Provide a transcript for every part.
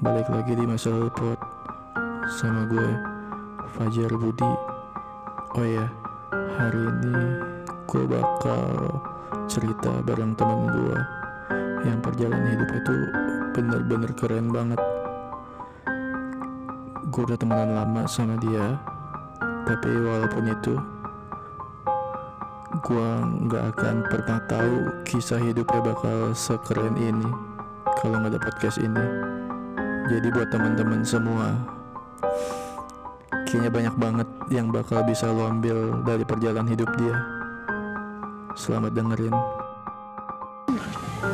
balik lagi di masa lalu pot sama gue Fajar Budi. Oh ya hari ini gue bakal cerita bareng temen gue. Yang perjalanan hidup itu bener-bener keren banget. Gue udah temenan lama sama dia tapi walaupun itu gue nggak akan pernah tahu kisah hidupnya bakal sekeren ini kalau nggak ada podcast ini jadi buat teman-teman semua kayaknya banyak banget yang bakal bisa lo ambil dari perjalanan hidup dia selamat dengerin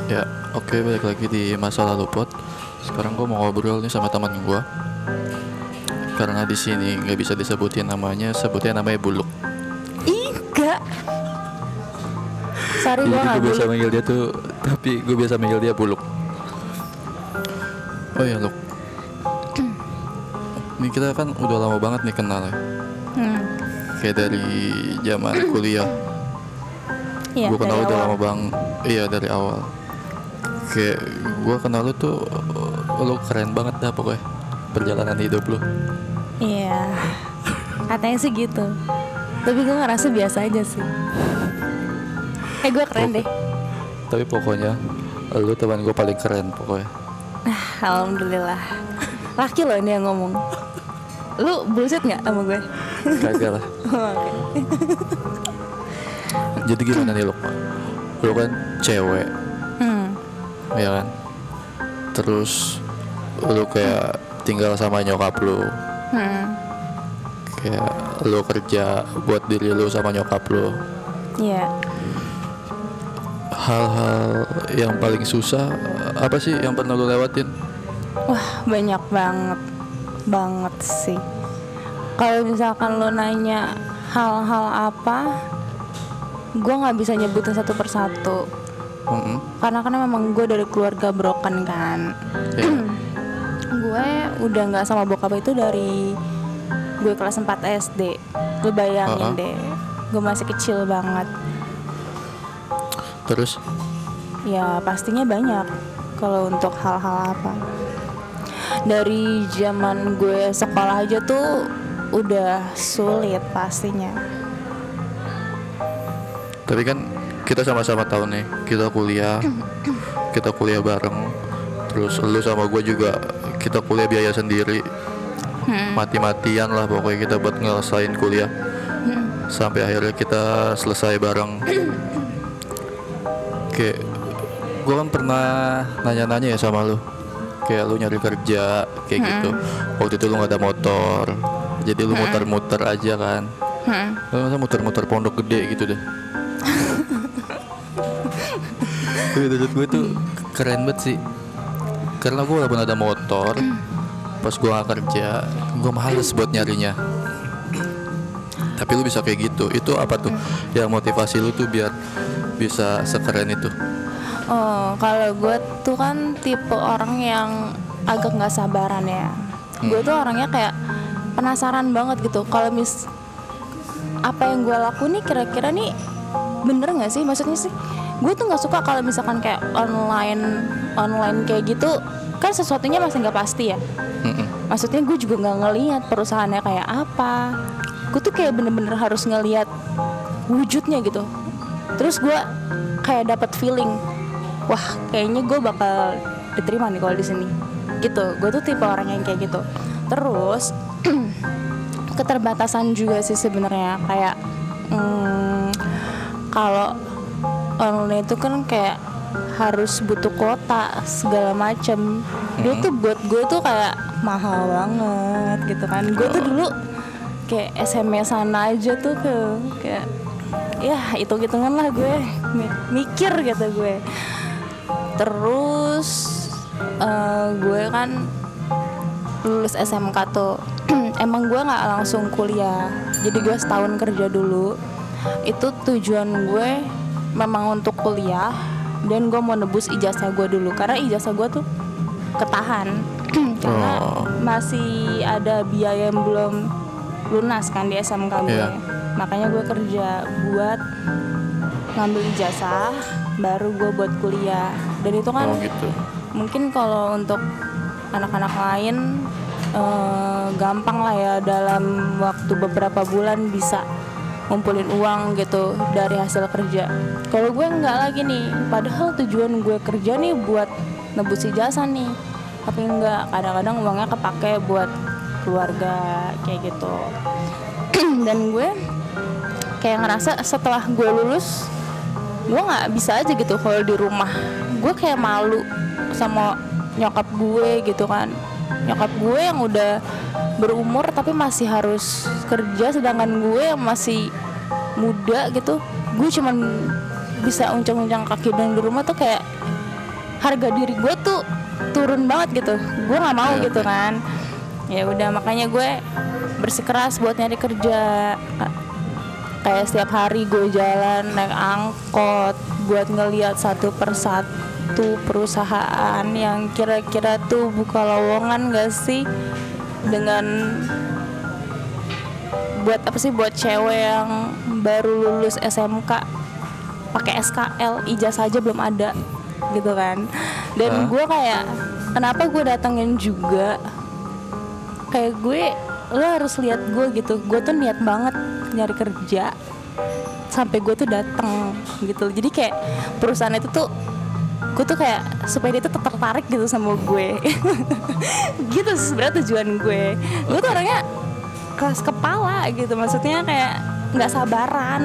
Ya, oke balik lagi di masa lalu pot. Sekarang gue mau ngobrol nih sama teman gue. Karena di sini nggak bisa disebutin namanya, sebutnya namanya Buluk. Ih, enggak. Sorry gue Jadi gak gue biasa boleh. manggil dia tuh, tapi gue biasa manggil dia Buluk. Oh ya Luk. Ini kita kan udah lama banget nih kenal ya. Hmm, Kayak dari zaman kuliah. iya, gue kenal dari udah lama bang. Iya dari awal. Kayak gue kenal lu tuh, lu keren banget dah pokoknya perjalanan hidup lu. Iya. Katanya sih gitu. Tapi gue ngerasa biasa aja sih. Eh gue keren deh. Tapi pokoknya lu teman gue paling keren pokoknya. Ah, Alhamdulillah. Laki loh ini yang ngomong. Lu bullshit nggak sama gue? Kagak lah. Oh. Jadi gimana nih lu? Lu kan cewek, Hmm. ya kan? Terus lu kayak tinggal sama nyokap lu. Hmm. Kayak lu kerja buat diri lu sama nyokap lu. Iya. Hal-hal yang paling susah apa sih yang pernah lu lewatin? Wah banyak banget banget sih. Kalau misalkan lo nanya hal-hal apa, gue nggak bisa nyebutin satu persatu. Mm-mm. Karena kan memang gue dari keluarga broken kan. Ya. gue udah nggak sama bokap itu dari gue kelas 4 SD. Lu bayangin Uh-uh. deh, gue masih kecil banget. Terus Ya pastinya banyak kalau untuk hal-hal apa. Dari zaman gue sekolah aja tuh udah sulit pastinya. Tapi kan kita sama-sama tahu nih, kita kuliah, kita kuliah bareng. Terus lu sama gue juga kita kuliah biaya sendiri. Mati-matian lah pokoknya kita buat ngelesain kuliah. Sampai akhirnya kita selesai bareng. Kayak gue kan pernah nanya-nanya ya sama lu. Kayak lu nyari kerja kayak gitu. Waktu itu lu nggak ada motor. Jadi lu muter-muter aja kan. Hmm. Lu masa muter-muter pondok gede gitu deh menurut gue tuh keren banget sih Karena gue walaupun ada motor Pas gue gak kerja Gue males buat nyarinya Tapi lu bisa kayak gitu Itu apa tuh Yang motivasi lu tuh biar Bisa sekeren itu Oh, kalau gue tuh kan tipe orang yang agak nggak sabaran ya. Gue tuh orangnya kayak penasaran banget gitu. Kalau mis apa yang gue lakuin nih kira-kira nih bener nggak sih? Maksudnya sih, gue tuh nggak suka kalau misalkan kayak online online kayak gitu kan sesuatunya masih nggak pasti ya. Mm-mm. Maksudnya gue juga nggak ngelihat perusahaannya kayak apa. Gue tuh kayak bener-bener harus ngelihat wujudnya gitu. Terus gue kayak dapat feeling, wah kayaknya gue bakal diterima nih kalau di sini. Gitu. Gue tuh tipe orang yang kayak gitu. Terus keterbatasan juga sih sebenarnya. Kayak hmm, kalau online itu kan kayak harus butuh kuota segala macem. Dia tuh buat gue tuh kayak mahal banget gitu kan. Gue tuh dulu kayak SMS-an aja tuh ke kayak ya hitung hitungan lah gue. Mi- mikir gitu gue terus eh, gue kan lulus SMK tuh. Emang gue nggak langsung kuliah. Jadi gue setahun kerja dulu. Itu tujuan gue memang untuk kuliah. Dan gue mau nebus ijazah gue dulu. Karena ijazah gue tuh ketahan. Karena Oh. masih ada biaya yang belum lunas kan di SMK gue. Iya. makanya gue kerja buat ngambil ijazah baru gue buat kuliah dan itu kan Oh gitu mungkin kalau untuk anak-anak lain eh, gampang lah ya dalam waktu beberapa bulan bisa ngumpulin uang gitu dari hasil kerja. Kalau gue nggak lagi nih, padahal tujuan gue kerja nih buat nebus ijazah nih, tapi nggak. Kadang-kadang uangnya kepake buat keluarga kayak gitu. Dan gue kayak ngerasa setelah gue lulus, gue nggak bisa aja gitu kalau di rumah. Gue kayak malu sama nyokap gue gitu kan. Nyokap gue yang udah berumur tapi masih harus kerja sedangkan gue yang masih muda gitu. Gue cuman bisa uncang-uncang kaki dan di rumah tuh kayak harga diri gue tuh turun banget gitu. Gue nggak mau Iya, gitu kan. Ya udah makanya gue bersikeras buat nyari kerja. Kayak setiap hari gue jalan naik angkot buat ngeliat satu persatu perusahaan yang kira-kira tuh buka lowongan gak sih? Dengan buat apa sih? Buat cewek yang baru lulus SMK pakai SKL ijazah aja belum ada gitu kan? Dan Hah? gue kayak kenapa gue datengin juga? Kayak gue lo harus lihat gue gitu. Gue tuh niat banget nyari kerja sampai gue tuh dateng gitu jadi kayak perusahaan itu tuh gue tuh kayak supaya dia tuh tertarik gitu sama gue. Gitu sebenarnya tujuan gue. Gue tuh orangnya keras kepala gitu. Maksudnya kayak nggak sabaran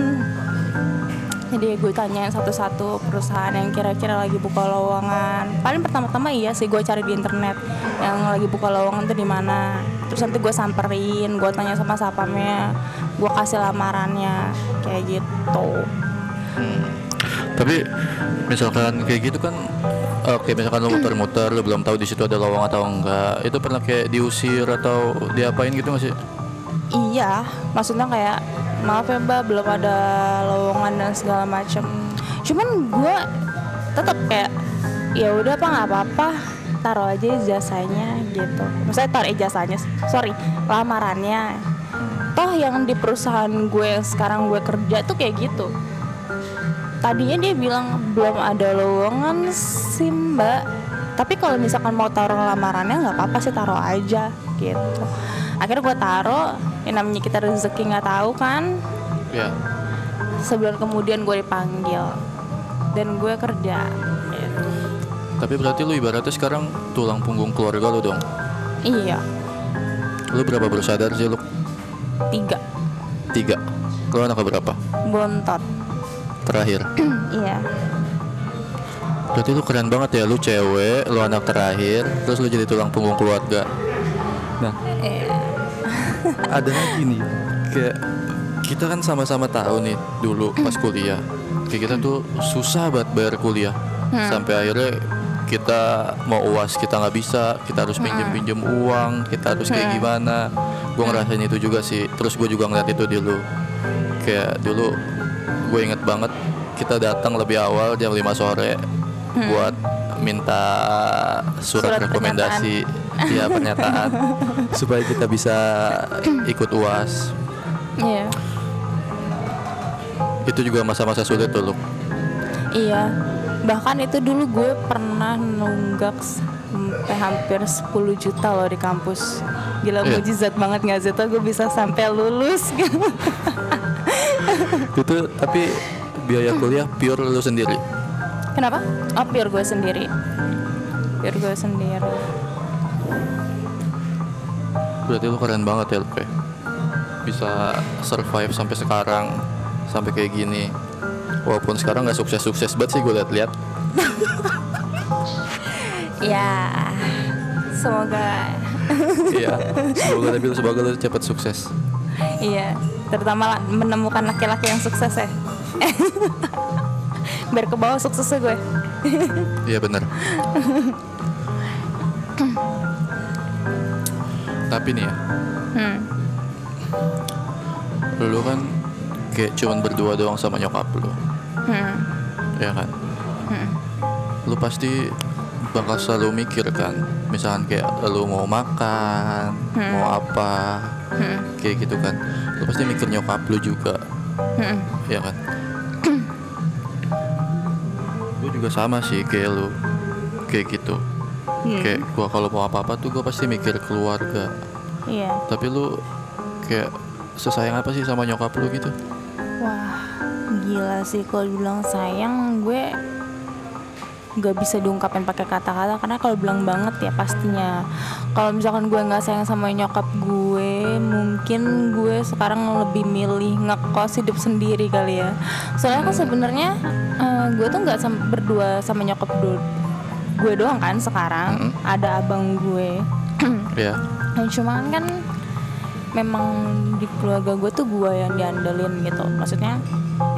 jadi gue tanyain satu-satu perusahaan yang kira-kira lagi buka lowongan. Paling pertama-tama iya sih gue cari di internet yang lagi buka lowongan tuh di mana. Terus nanti gue samperin gue tanya sama sapamnya gue kasih lamarannya kayak gitu. Tapi misalkan kayak gitu kan Oke misalkan lo muter-muter lo belum tahu di situ ada lowongan atau enggak itu pernah kayak diusir atau diapain gitu nggak sih? Iya, maksudnya kayak maaf ya mbak belum ada lowongan dan segala macem. Cuman gue tetap kayak ya udah apa nggak apa-apa taruh aja ijazahnya gitu. Maksudnya taruh ijazahnya, sorry lamarannya. Toh yang di perusahaan gue yang sekarang gue kerja tuh kayak gitu. Tadinya dia bilang belum ada lowongan sih mbak. Tapi kalau misalkan mau taruh lamarannya nggak apa-apa sih taruh aja gitu. Akhirnya gue taruh, yang namanya kita rezeki nggak tahu kan. Ya. Sebulan kemudian gue dipanggil dan gue kerja. gitu. Tapi berarti lu ibaratnya sekarang tulang punggung keluarga lu dong. Iya, Lu berapa bersadar sih lu? tiga Tiga. Lu anak berapa? bontot. Terakhir. iya, Berarti lu keren banget ya, lu cewek, lu anak terakhir, terus lu jadi tulang punggung keluarga. Nah, iya, ada lagi nih, kayak kita kan sama-sama tahu nih dulu pas kuliah, kayak kita tuh susah banget bayar kuliah, sampai akhirnya kita mau uas kita nggak bisa, kita harus pinjem pinjem uang, kita harus kayak gimana. Gue ngerasain itu juga sih, terus gue juga ngeliat itu dulu, kayak dulu gue inget banget kita datang lebih awal jam 5 sore buat minta surat, Surat rekomendasi ya pernyataan supaya kita bisa ikut uas iya, itu juga masa-masa sulit tuh iya. Bahkan itu dulu gue pernah nunggak sampai hampir 10 juta loh di kampus. Gila Iya. mujizat banget nggak tuh gue bisa sampai lulus itu tapi biaya kuliah pure lu sendiri Kenapa? Oh, pure gue sendiri. Pure gue sendiri. Berarti lu keren banget ya lu Pe. bisa survive sampai sekarang sampai kayak gini walaupun sekarang nggak sukses-sukses banget sih gue liat-liat Ya, semoga iya semoga tapi semoga lu cepat sukses iya, terutama menemukan laki-laki yang sukses ya. Biar ke bawah suksesnya gue. Iya benar. Tapi nih ya, Hmm. lu kan kayak cuman berdua doang sama nyokap lu, Hmm. ya kan? Hmm. Lu pasti bakal selalu mikir kan, misalkan kayak lu mau makan, mau apa, Hmm. kayak gitu kan. Lu pasti mikir nyokap lu juga, Hmm. ya kan? Gue juga sama sih kayak lu, kayak gitu. Hmm. kayak gua kalau mau apa-apa tuh gua pasti mikir keluarga. Iya. Tapi lu kayak sesayang apa sih sama nyokap lu gitu? Wah, gila sih kalau bilang sayang gue gak bisa diungkapin pakai kata-kata. Karena kalau bilang banget ya pastinya. Kalau misalkan gue nggak sayang sama nyokap gue mungkin gue sekarang lebih milih ngekos hidup sendiri kali ya. Soalnya kan sebenarnya eh, gue tuh nggak sam- berdua sama nyokap do- gue doang kan sekarang Mm-mm. ada abang gue ya Nah, cuman kan memang di keluarga gue tuh gue yang diandelin gitu. Maksudnya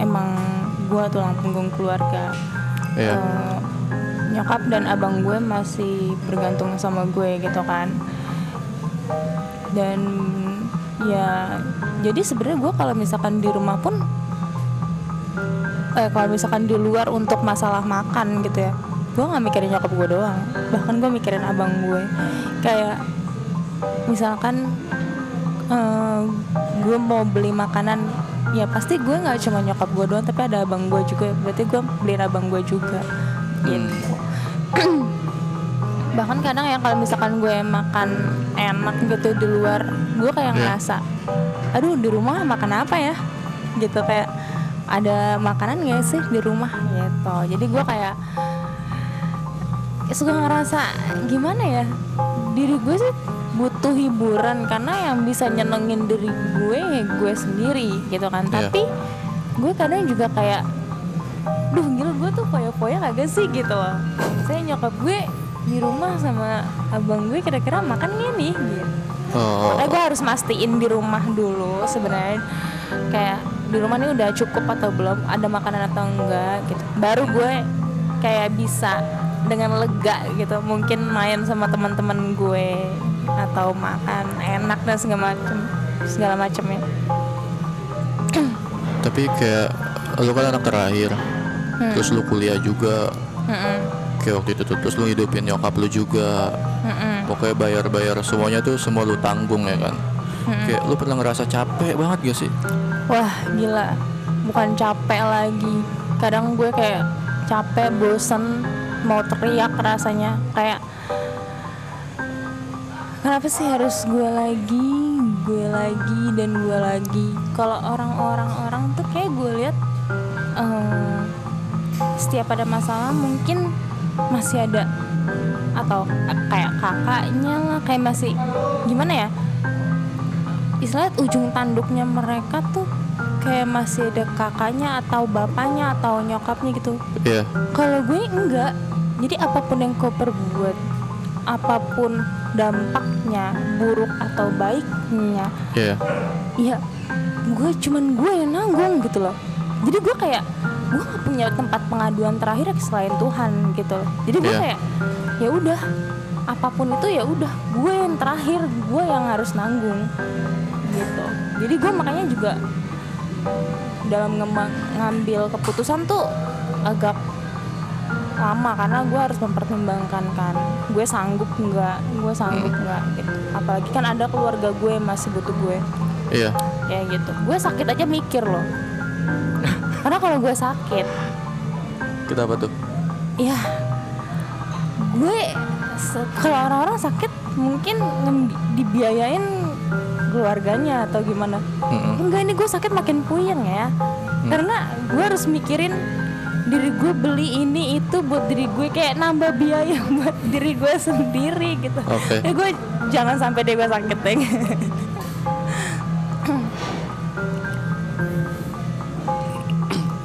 emang gue tulang punggung keluarga. ya Eh, nyokap dan abang gue masih bergantung sama gue gitu kan. Dan ya jadi sebenarnya gue kalau misalkan di rumah pun eh kalau misalkan di luar untuk masalah makan gitu ya gue nggak mikirin nyokap gue doang. Bahkan gue mikirin abang gue kayak misalkan eh, gue mau beli makanan ya pasti gue nggak cuma nyokap gue doang tapi ada abang gue juga. Berarti gue beliin abang gue juga. Gitu. Bahkan kadang ya kalau misalkan gue makan enak gitu di luar gue kayak Iya. ngerasa aduh di rumah makan apa ya? Gitu kayak ada makanan gak sih di rumah? Gitu. Jadi gue kayak suka ngerasa gimana ya? Diri gue sih butuh hiburan karena yang bisa nyenengin diri gue ya gue sendiri gitu kan. Iya. tapi gue kadang juga kayak duh gila gue tuh foya-foya kagak sih? Gitu loh. Saya nyokap gue di rumah sama abang gue kira-kira makan gak nih? Gitu. Oh. Makanya gue harus mastiin di rumah dulu sebenarnya. Kayak di rumah ini udah cukup atau belum? Ada makanan atau enggak? Gitu. Baru gue kayak bisa dengan lega gitu. Mungkin main sama teman-teman gue atau makan enak dan segala macem segala macemnya tapi kayak lu kan anak terakhir. Terus lu kuliah juga. Mm-mm, kayak waktu itu tuh terus lu hidupin nyokap lu juga. Mm-mm, pokoknya bayar-bayar semuanya tuh semua lu tanggung ya kan. Kayak lu pernah ngerasa capek banget gak sih? Wah gila. Bukan capek lagi. Kadang gue kayak capek bosen mau teriak rasanya. Kayak kenapa sih harus gue lagi gue lagi dan gue lagi? Kalau orang-orang orang tuh kayak gue lihat eh, setiap ada masalah mungkin masih ada atau kayak kakaknya lah kayak masih gimana ya? Istilahnya ujung tanduknya mereka tuh kayak masih ada kakaknya atau bapaknya atau nyokapnya gitu. Ya kalau gue enggak jadi apa pun yang kau perbuat apa pun dampaknya buruk atau baiknya ya ya gue cuman gue yang nanggung gitu loh. Jadi gue kayak gue gak punya tempat pengaduan terakhir selain Tuhan gitu loh. Jadi gue Iya. kayak ya udah apa pun itu ya udah gue yang terakhir gue yang harus nanggung gitu. Jadi gue makanya juga dalam ngambil keputusan tuh agak lama karena gue harus mempertimbangkan kan. Gue sanggup nggak? Gue sanggup nggak? Gitu. Apalagi kan ada keluarga gue yang masih butuh gue. Iya. Ya gitu. Gue sakit aja mikir loh. Karena kalau gue sakit kenapa tuh? Ya gue kalau orang-orang sakit mungkin dibiayain keluarganya atau gimana. Mm-mm. enggak ini gue sakit makin puyeng ya. Karena gue harus mikirin diri gue beli ini itu buat diri gue kayak nambah biaya buat diri gue sendiri gitu. Oke. ya gue jangan sampai deh gue sakit deh.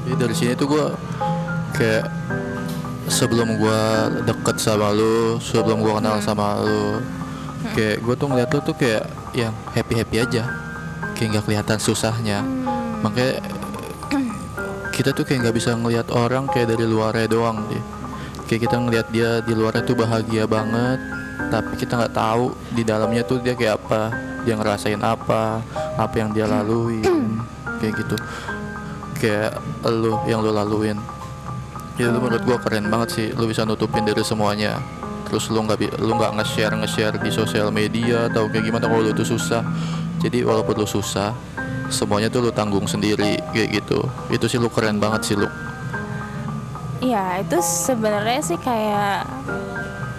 Jadi dari sini tuh gue kayak sebelum gue deket sama lu, sebelum gue kenal sama lu, kayak gue tuh ngeliat lu tuh kayak yang happy happy aja, kayak nggak kelihatan susahnya. Makanya kita tuh kayak nggak bisa ngelihat orang kayak dari luarnya doang deh. Kayak kita ngelihat dia di luarnya tuh bahagia banget, tapi kita nggak tahu di dalamnya tuh dia kayak apa, dia ngerasain apa, apa yang dia lalui, kayak gitu. Kayak lu yang lu laluin. Itu tuh menurut gua keren banget sih lu bisa nutupin dari semuanya. Terus lu nggak lu nggak nge-share nge-share di sosial media atau kayak gimana kalau lu tuh susah. Jadi walaupun lu susah semuanya tuh lu tanggung sendiri kayak gitu. Itu sih lu keren banget sih lu. Iya itu sebenarnya sih kayak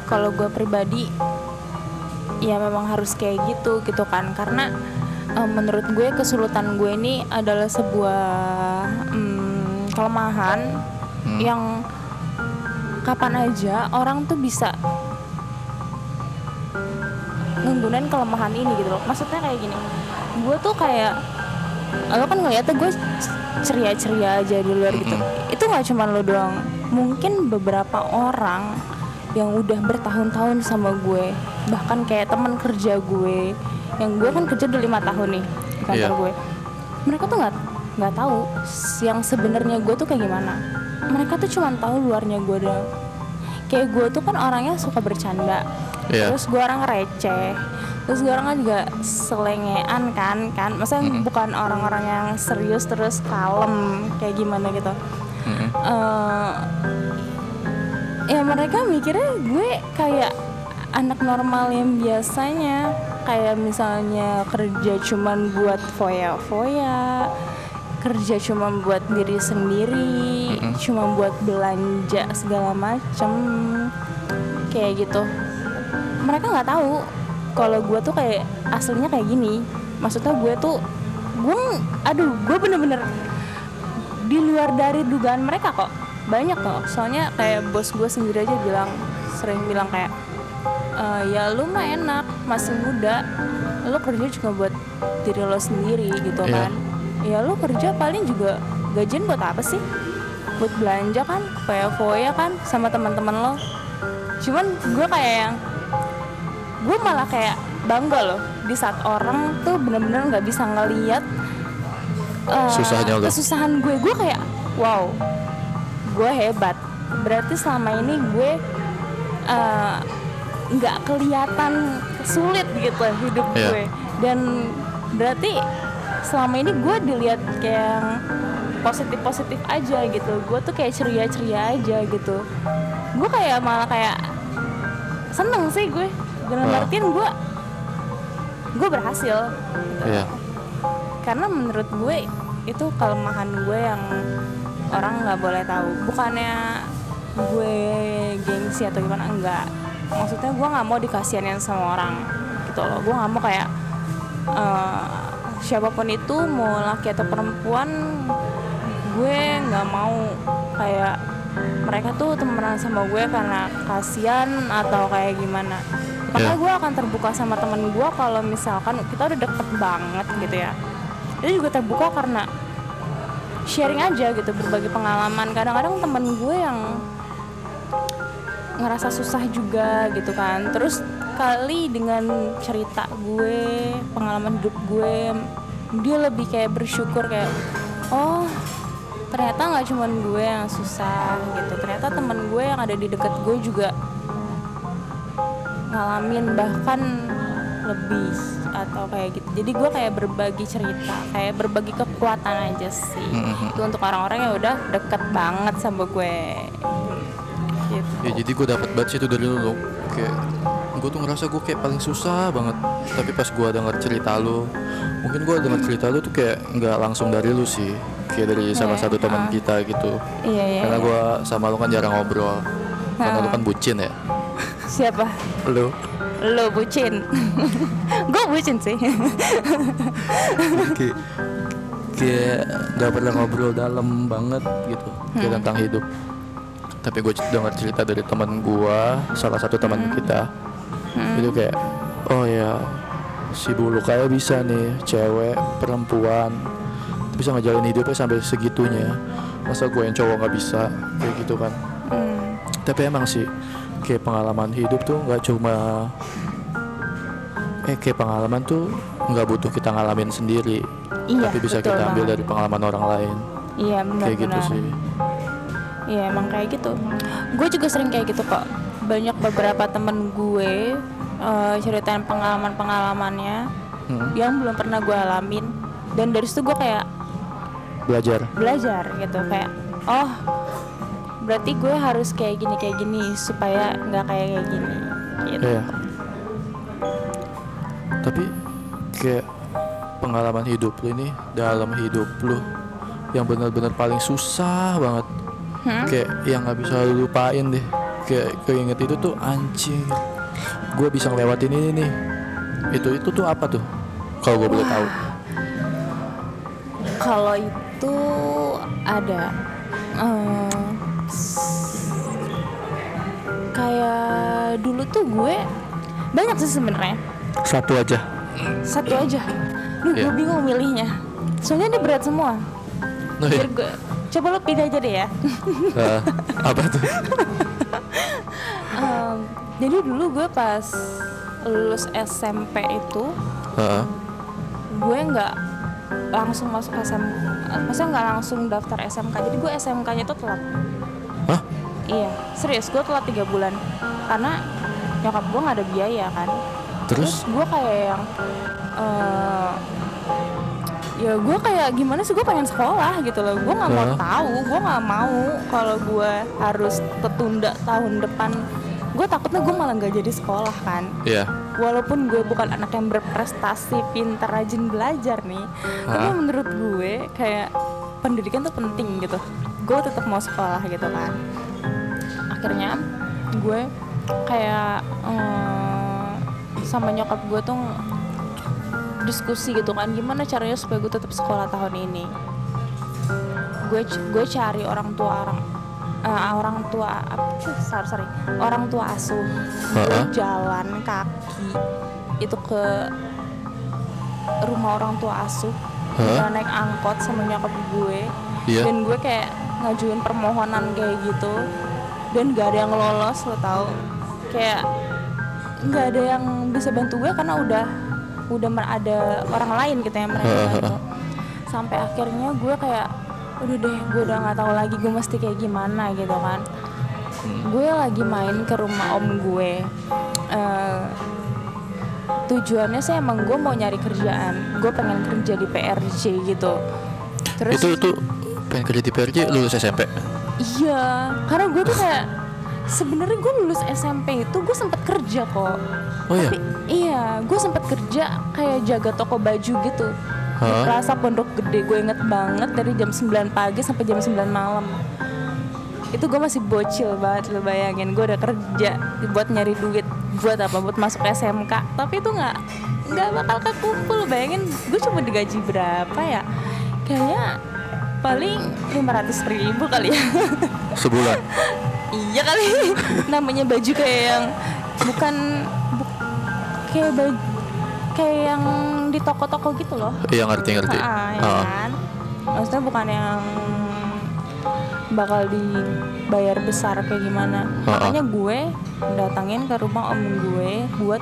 kalau gue pribadi ya memang harus kayak gitu gitu kan. Karena eh, menurut gue kesulitan gue ini adalah sebuah mm, kelemahan Hmm. yang kapan aja orang tuh bisa nggunain kelemahan ini gitu loh. Maksudnya kayak gini gue tuh kayak lo kan ngeliatnya gue ceria-ceria aja di luar gitu. Mm-mm. itu nggak cuma lo doang. Mungkin beberapa orang yang udah bertahun-tahun sama gue bahkan kayak teman kerja gue yang gue kan kerja udah lima tahun nih di kantor Iya. gue. Mereka tuh nggak nggak tahu yang sebenarnya gue tuh kayak gimana. Mereka tuh cuma tahu luarnya gue doang. Kayak gue tuh kan orangnya suka bercanda. Iya. terus gue orang receh terus gue orangnya juga selengean kan kan maksudnya Mm-mm. bukan orang-orang yang serius terus kalem kayak gimana gitu Mm-mm. eh ya mereka mikirnya gue kayak anak normal yang biasanya kayak misalnya kerja cuman buat foya-foya kerja cuma buat diri sendiri Mm-mm. cuma buat belanja segala macem kayak gitu mereka nggak tahu kalau gue tuh kayak aslinya kayak gini. Maksudnya gue tuh gue aduh gue bener-bener di luar dari dugaan mereka kok. Banyak kok. Soalnya kayak bos gue sendiri aja bilang sering bilang kayak "Eh, ya lu mah enak masih muda. Lu kerja juga buat diri lo sendiri gitu Iya. kan. Ya lu kerja paling juga gajian buat apa sih? Buat belanja kan kayak foya kan sama teman-teman lo. Cuman gue kayak yang gue malah kayak bangga loh di saat orang tuh bener-bener nggak bisa ngeliat Susahnya lo. kesusahan gue. Gue kayak wow gue hebat. Berarti selama ini gue eh, nggak kelihatan sulit gitu hidup Iya. gue. Dan berarti selama ini gue dilihat kayak yang positif positif aja gitu. Gue tuh kayak ceria ceria aja gitu. Gue kayak malah kayak seneng sih gue dalam Wah. artian gue gue berhasil Iya. karena menurut gue itu kelemahan gue yang orang nggak boleh tahu. Bukannya gue gengsi atau gimana enggak. Maksudnya gue nggak mau dikasihanin sama orang gitu loh. Gue nggak mau kayak eh, siapa pun itu mau laki atau perempuan gue nggak mau kayak mereka tuh temenan sama gue karena kasihan atau kayak gimana makanya Iya. gue akan terbuka sama temen gue kalau misalkan kita udah deket banget gitu ya. Dia juga terbuka karena sharing aja gitu berbagi pengalaman. Kadang-kadang temen gue yang ngerasa susah juga gitu kan. Terus kali dengan cerita gue pengalaman hidup gue dia lebih kayak bersyukur kayak oh ternyata nggak cuman gue yang susah gitu. Ternyata temen gue yang ada di deket gue juga ngalamin bahkan lebih atau kayak gitu jadi gue kayak berbagi cerita kayak berbagi kekuatan aja sih Mhm. itu untuk orang-orang yang udah deket banget sama gue gitu Ya jadi gue dapat banget sih itu dari lu lo. Kayak gue tuh ngerasa gue kayak paling susah banget. Tapi pas gue denger cerita lu, mungkin gue denger cerita lu tuh kayak nggak langsung dari lu sih. Kayak dari salah Iya, satu teman ah. kita gitu. iya iya, Karena iya. gue sama lu kan jarang ngobrol. Karena lu Ah. kan bucin ya. Siapa? Lu. lo bucin. Gue bucin sih. Kayak kayak nggak pernah ngobrol dalam banget gitu kayak tentang hidup. Tapi gue dengar cerita dari teman gue salah satu teman kita. Itu kayak oh ya si bulu kayak bisa nih cewek perempuan. Bisa ngejalin hidupnya sampai segitunya. Masa gue yang cowok nggak bisa? Kayak gitu kan. Hmm, tapi emang sih kayak pengalaman hidup tuh nggak cuma eh kayak pengalaman tuh nggak butuh kita ngalamin sendiri iya tapi bisa kita ambil banget. dari pengalaman orang lain iya benar kayak gitu sih Iya emang kayak gitu. Gue juga sering kayak gitu kok. Banyak beberapa temen gue eh, ceritain pengalaman-pengalamannya Hmm, yang belum pernah gue alamin. Dan dari situ gue kayak belajar belajar gitu kayak oh berarti gue harus kayak gini kayak gini supaya nggak kayak kayak gini gitu. Iya. Tapi kayak pengalaman hidup lu ini dalam hidup lu yang benar-benar paling susah banget. Hmm? Kayak yang nggak bisa lu lupain deh. kayak keinget itu tuh anjing gue bisa ngelewatin ini nih itu itu tuh apa tuh kalau gue boleh tahu Kalau itu ada eh, kayak dulu tuh gue banyak sih sebenarnya. satu aja Satu aja. Duh, gue Iya. bingung milihnya. Soalnya ini berat semua. oh, iya. Biar gue coba lo pilih aja deh ya. Eh, apa tuh Em, jadi dulu gue pas lulus SMP itu Heeh. gue nggak langsung masuk SM, maksudnya nggak langsung daftar SMK. Jadi gue SMK-nya tuh telat. Hah? Iya, serius gue telat tiga bulan karena nyokap gue nggak ada biaya kan. Terus? gue kayak yang eh, ya gue kayak gimana sih gue pengen sekolah gitu loh. Gue nggak mau tahu, gue nggak mau kalau gue harus tertunda tahun depan. Gue takutnya gue malah nggak jadi sekolah kan. Iya Walaupun gue bukan anak yang berprestasi, pintar, rajin belajar nih, tapi menurut gue kayak pendidikan tuh penting gitu. Gue tetap mau sekolah gitu kan. Akhirnya gue kayak eh, sama nyokap gue tuh diskusi gitu kan, gimana caranya supaya gue tetap sekolah tahun ini. Gue gue cari orang tua orang eh, orang tua apa sorry, sorry orang tua asuh gue jalan kaki itu ke rumah orang tua asuh Hah? Gue naik angkot sama nyokap gue Iya. dan gue kayak ngajuin permohonan kayak gitu dan gak ada yang lolos lo tau kayak nggak ada yang bisa bantu gue karena udah udah ada orang lain gitu yang mereka bantu. Sampai akhirnya gue kayak udah deh gue udah nggak tahu lagi gue mesti kayak gimana gitu kan. Gue lagi main ke rumah om gue. Eh, tujuannya sih emang gue mau nyari kerjaan. Gue pengen kerja di PRJ gitu. Terus Itu tuh pengen kerja di PRJ lulus SMP iya karena gue tuh kayak sebenarnya gue lulus SMP itu gue sempet kerja kok. Oh iya? tapi iya gue sempet kerja kayak jaga toko baju gitu. Di Hah? Plaza Pondok Gede gue inget banget dari jam 9 pagi sampai jam 9 malam. Itu gue masih bocil banget lo bayangin. Gue udah kerja buat nyari duit buat apa? Buat masuk SMK tapi itu nggak nggak bakal kekumpul bayangin. Gue cuma digaji berapa ya? Kayaknya paling 500 ribu kali ya. Sebulan iya kali namanya baju kayak yang bukan bu- kayak baju kayak yang di toko-toko gitu loh Iya ngerti-ngerti Ah, ya Heeh. kan? Maksudnya bukan yang bakal dibayar besar kayak gimana. Ha-ha. Makanya gue datangin ke rumah om gue buat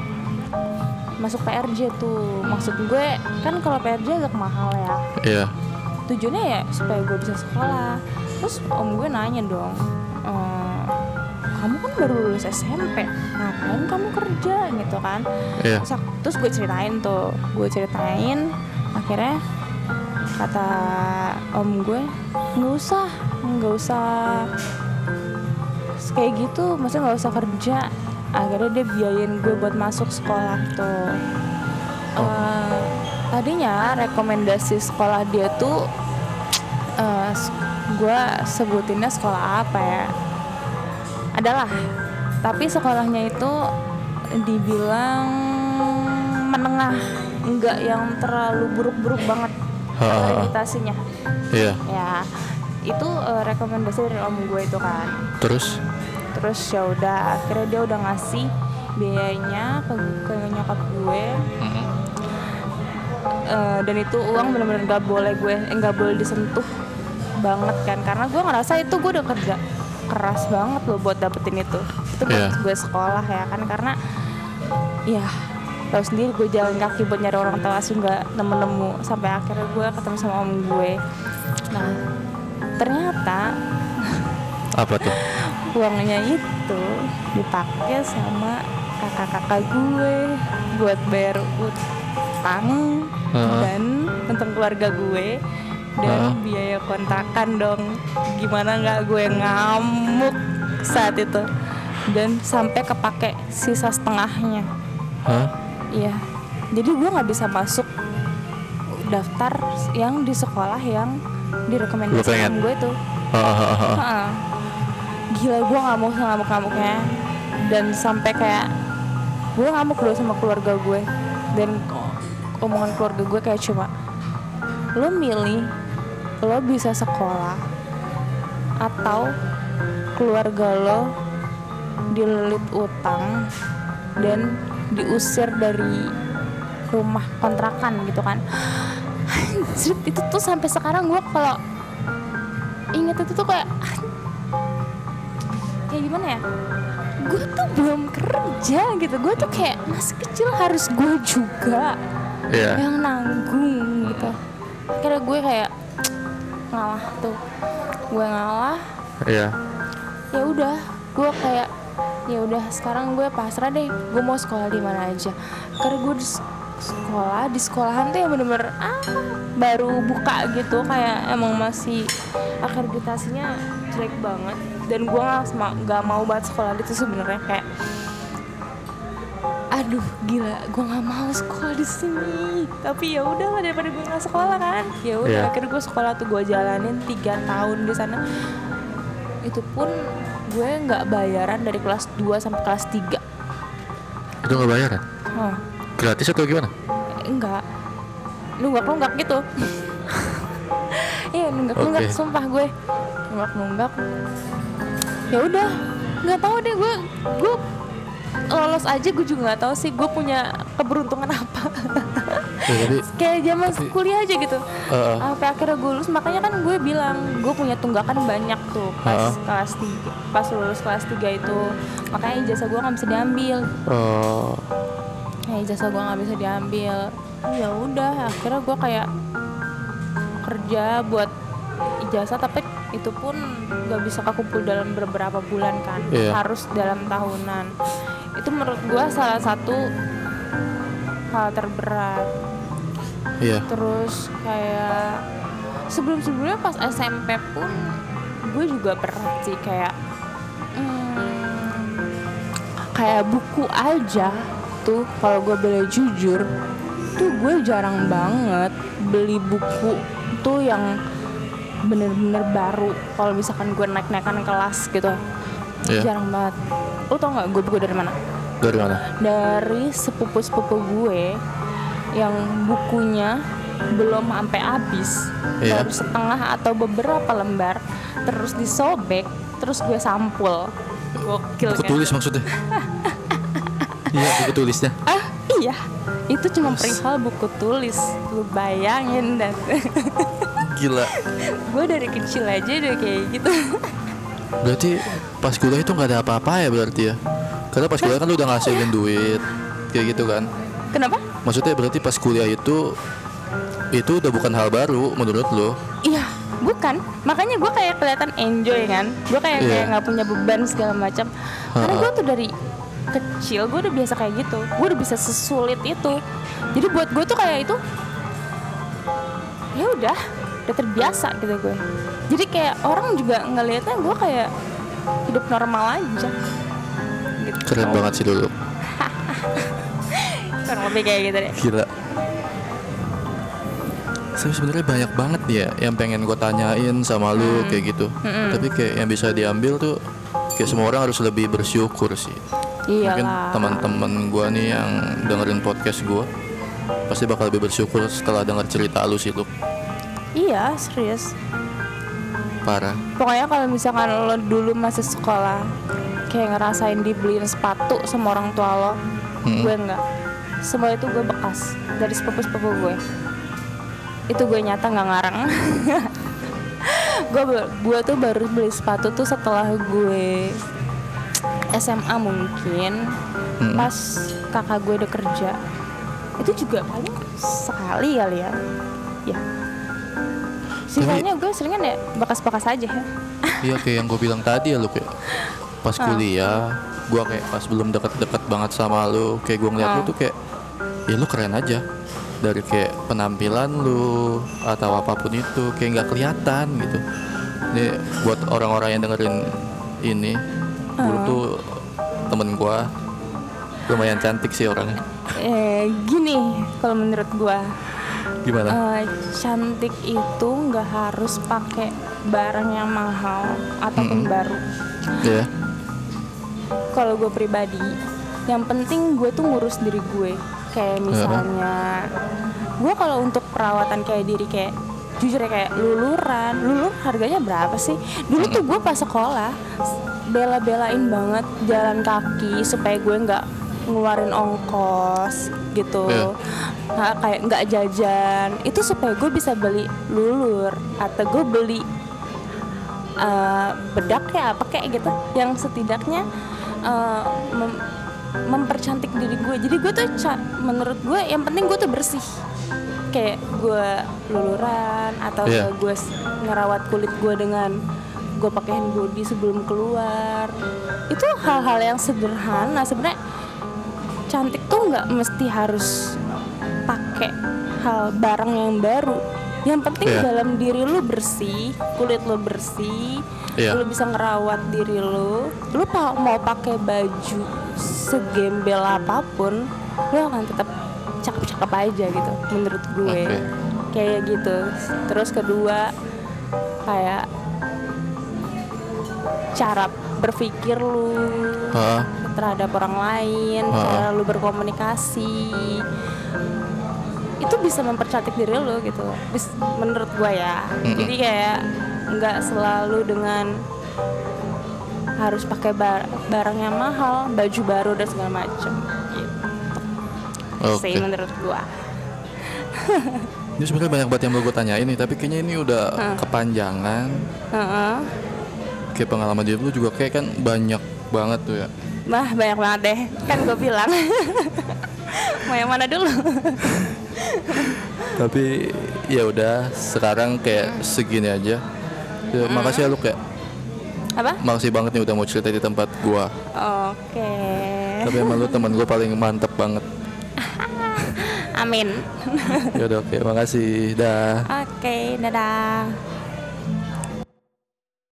masuk PRJ tuh. Maksud gue kan kalau PRJ agak mahal ya. Iya Tujuannya ya supaya gue bisa sekolah. Terus om gue nanya dong, "Eh, kamu kan baru lulus SMP, ngapain kamu kerja gitu kan? Iya. Terus, aku- terus gue ceritain tuh gue ceritain akhirnya kata om gue nggak usah nggak usah kayak gitu maksudnya nggak usah kerja. Akhirnya dia biayain gue buat masuk sekolah tuh. Eh, tadinya rekomendasi sekolah dia tuh s- gue sebutinnya sekolah apa ya adalah. Tapi sekolahnya itu dibilang menengah. Enggak yang terlalu buruk-buruk banget akreditasinya. Iya. Ya itu eh, rekomendasi dari om gue itu kan. Terus? Terus ya udah akhirnya dia udah ngasih biayanya ke, ke nyokap gue. Mhm. Eh, dan itu uang bener-bener gak boleh gue eh, nggak boleh disentuh banget kan. Karena gue ngerasa itu gue udah kerja keras banget loh buat dapetin itu. Itu Iya. gue sekolah ya kan karena ya tahu sendiri gue jalan kaki buat nyari orang tua asuh nggak nemu-nemu. Sampai akhirnya gue ketemu sama om gue. Nah ternyata Apa tuh? uangnya itu dipakai sama kakak-kakak gue buat bayar utang Heeh. dan tentang keluarga gue dan Heeh. biaya kontrakan dong. Gimana nggak gue ngamuk saat itu. Dan sampai kepake sisa setengahnya. Hah? iya. Jadi gue nggak bisa masuk daftar yang di sekolah yang direkomendasikan gue tuh. Gila gue ngamuk ngamuk ngamuknya dan sampai kayak gue ngamuk dulu sama keluarga gue. Dan omongan keluarga gue kayak cuma lo milih lo bisa sekolah atau keluarga lo dililit utang dan diusir dari rumah kontrakan gitu kan. Anjir, itu tuh sampai sekarang gue kalau inget itu tuh kayak kayak gimana ya? Gue tuh belum kerja gitu. Gue tuh kayak masih kecil harus gue juga Iya. yang nanggung gitu. Akhirnya gue kayak ngalah tuh. Gue ngalah. Iya. ya udah gue kayak ya udah sekarang gue pasrah deh. Gue mau sekolah di mana aja. Karena gue di sekolah di sekolahan tuh yang bener-bener ah baru buka gitu. Kayak emang masih akreditasinya jelek banget. Dan gue nggak mau banget sekolah di itu sebenarnya. Kayak aduh gila gue nggak mau sekolah di sini. Tapi ya udah daripada gue nggak sekolah kan. Ya udah Iya. akhirnya gue sekolah tuh gue jalanin tiga tahun di sana. Itu pun gue nggak bayaran dari kelas 2 sampai kelas 3 Itu nggak bayaran? oh, Gratis atau gimana? enggak. Nunggak nunggak gitu. Iya nunggak nunggak sumpah gue. Nunggak nunggak. Ya udah nggak tahu deh gue gue lolos aja gue juga nggak tahu sih gue punya keberuntungan apa. Ya, tapi kayak zaman kuliah aja gitu. Heeh. sampai akhirnya gue lulus makanya kan gue bilang gue punya tunggakan banyak tuh pas Heeh. kelas 3 pas lulus kelas 3 itu. Makanya ijazah gue nggak bisa diambil. Oh, ya ijazah gue nggak bisa diambil. Ya udah akhirnya gue kayak kerja buat ijazah tapi itu pun nggak bisa kekumpul dalam beberapa bulan kan. Iya. harus dalam tahunan itu menurut gue salah satu hal terberat. Iya. terus kayak sebelum sebelumnya pas SMP pun gue juga pernah sih kayak hmm, kayak buku aja tuh kalau gue boleh jujur tuh gue jarang banget beli buku tuh yang bener-bener baru. Kalau misalkan gue naik-naikan kelas gitu Iya. jarang banget lo tau nggak gue buku dari mana Dari mana? dari sepupu-sepupu gue yang bukunya belum sampai habis Iya. baru setengah atau beberapa lembar terus disobek terus gue sampul gokil Buku kan tulis maksudnya? iya, buku tulisnya. ah iya itu cuma perihal buku tulis lu bayangin dan Gila. gue dari kecil aja udah kayak gitu Berarti pas kuliah itu nggak ada apa-apa ya berarti ya? Karena pas kuliah kan lu udah ngasilin duit, kayak gitu kan? kenapa Maksudnya berarti pas kuliah itu itu udah bukan hal baru menurut lo? Iya, bukan. Makanya gue kayak kelihatan enjoy kan. Gue kayak kayak nggak punya beban segala macam. Karena gue tuh dari kecil gue udah biasa kayak gitu. Gue udah bisa sesulit itu. Jadi buat gue tuh kayak itu, ya udah, udah terbiasa gitu gue. Jadi kayak orang juga ngelihatnya gue kayak hidup normal aja. Gitu. Keren banget sih dulu. Kurang lebih kayak gitu deh. Gila. Saya sebenarnya banyak banget ya yang pengen gue tanyain sama lu kayak gitu. Tapi kayak yang bisa diambil tuh kayak semua orang harus lebih bersyukur sih. Mungkin Iyalah. teman-teman gue nih yang dengerin podcast gue pasti bakal lebih bersyukur setelah denger cerita lu sih lu. Iya, serius. Parah. Pokoknya kalau misalkan lo dulu masih sekolah kayak ngerasain dibeliin sepatu sama orang tua lo, Mm-mm. gue enggak. Semua itu gue bekas dari sepupu-sepupu gue. Itu gue nyata nggak ngarang. gue gue tuh baru beli sepatu tuh setelah gue SMA mungkin Mm-mm. pas kakak gue udah kerja itu juga paling sekali kali ya ya sisanya gue seringan ya bekas-bekas aja ya Iya kayak yang gue bilang tadi ya lu kayak pas Ah. kuliah gue kayak pas belum deket-deket banget sama lu kayak gue ngeliat lu Ah. tuh kayak ya lu keren aja dari kayak penampilan lu atau apa pun itu kayak nggak kelihatan gitu ini buat orang-orang yang dengerin ini gue Ah. tuh temen gue lumayan cantik sih orangnya eh gini kalau menurut gue gimana? Eh, cantik itu nggak harus pakai barang yang mahal ataupun baru. Iya. kalau gue pribadi yang penting gue tuh ngurus diri gue. Kayak misalnya gue kalau untuk perawatan kayak diri kayak jujur ya kayak luluran. Lulur harganya berapa sih? Dulu tuh gue pas sekolah bela-belain banget jalan kaki supaya gue nggak ngeluarin ongkos gitu. Iya. Nah, kayak nggak jajan. Itu supaya gue bisa beli lulur atau gue beli eh, bedak ya apa kayak gitu yang setidaknya eh, mem- mempercantik diri gue. Jadi gue tuh menurut gue yang penting gue tuh bersih. Kayak gue luluran atau Iya. gue ngerawat kulit gue dengan gue pakai hand body sebelum keluar. Itu hal-hal yang sederhana. Sebenarnya cantik tuh nggak mesti harus pakai hal barang yang baru yang penting Iya. dalam diri lu bersih kulit lu bersih Iya. lu bisa ngerawat diri lu lu mau pakai baju segembel apa pun lu akan tetap cakep-cakep aja gitu menurut gue Oke. kayak gitu terus kedua kayak cara berpikir lu Hah? Terhadap orang lain, Ha. cara lu berkomunikasi itu bisa mempercantik diri lu gitu. Bis- menurut gua ya. Mm-mm. Jadi kayak nggak selalu dengan harus pakai bar- barang yang mahal, baju baru dan segala macem. Gitu. Oke. Sih menurut gua. Ini sebenarnya banyak banget yang mau gue tanyain nih, tapi kayaknya ini udah kepanjangan. Heeh. Kayak pengalaman diri lu juga kayak kan banyak banget tuh ya. Bah banyak banget deh. Kan gue bilang. Mau yang mana dulu? Tapi ya udah sekarang kayak segini aja. Ya, Makasih ya lu kayak Apa? makasih banget nih udah mau cerita di tempat gua. Oke. Tapi emang lu temen gua paling mantep banget. Amin. Ya udah oke, makasih. Dah. Oke, dadah.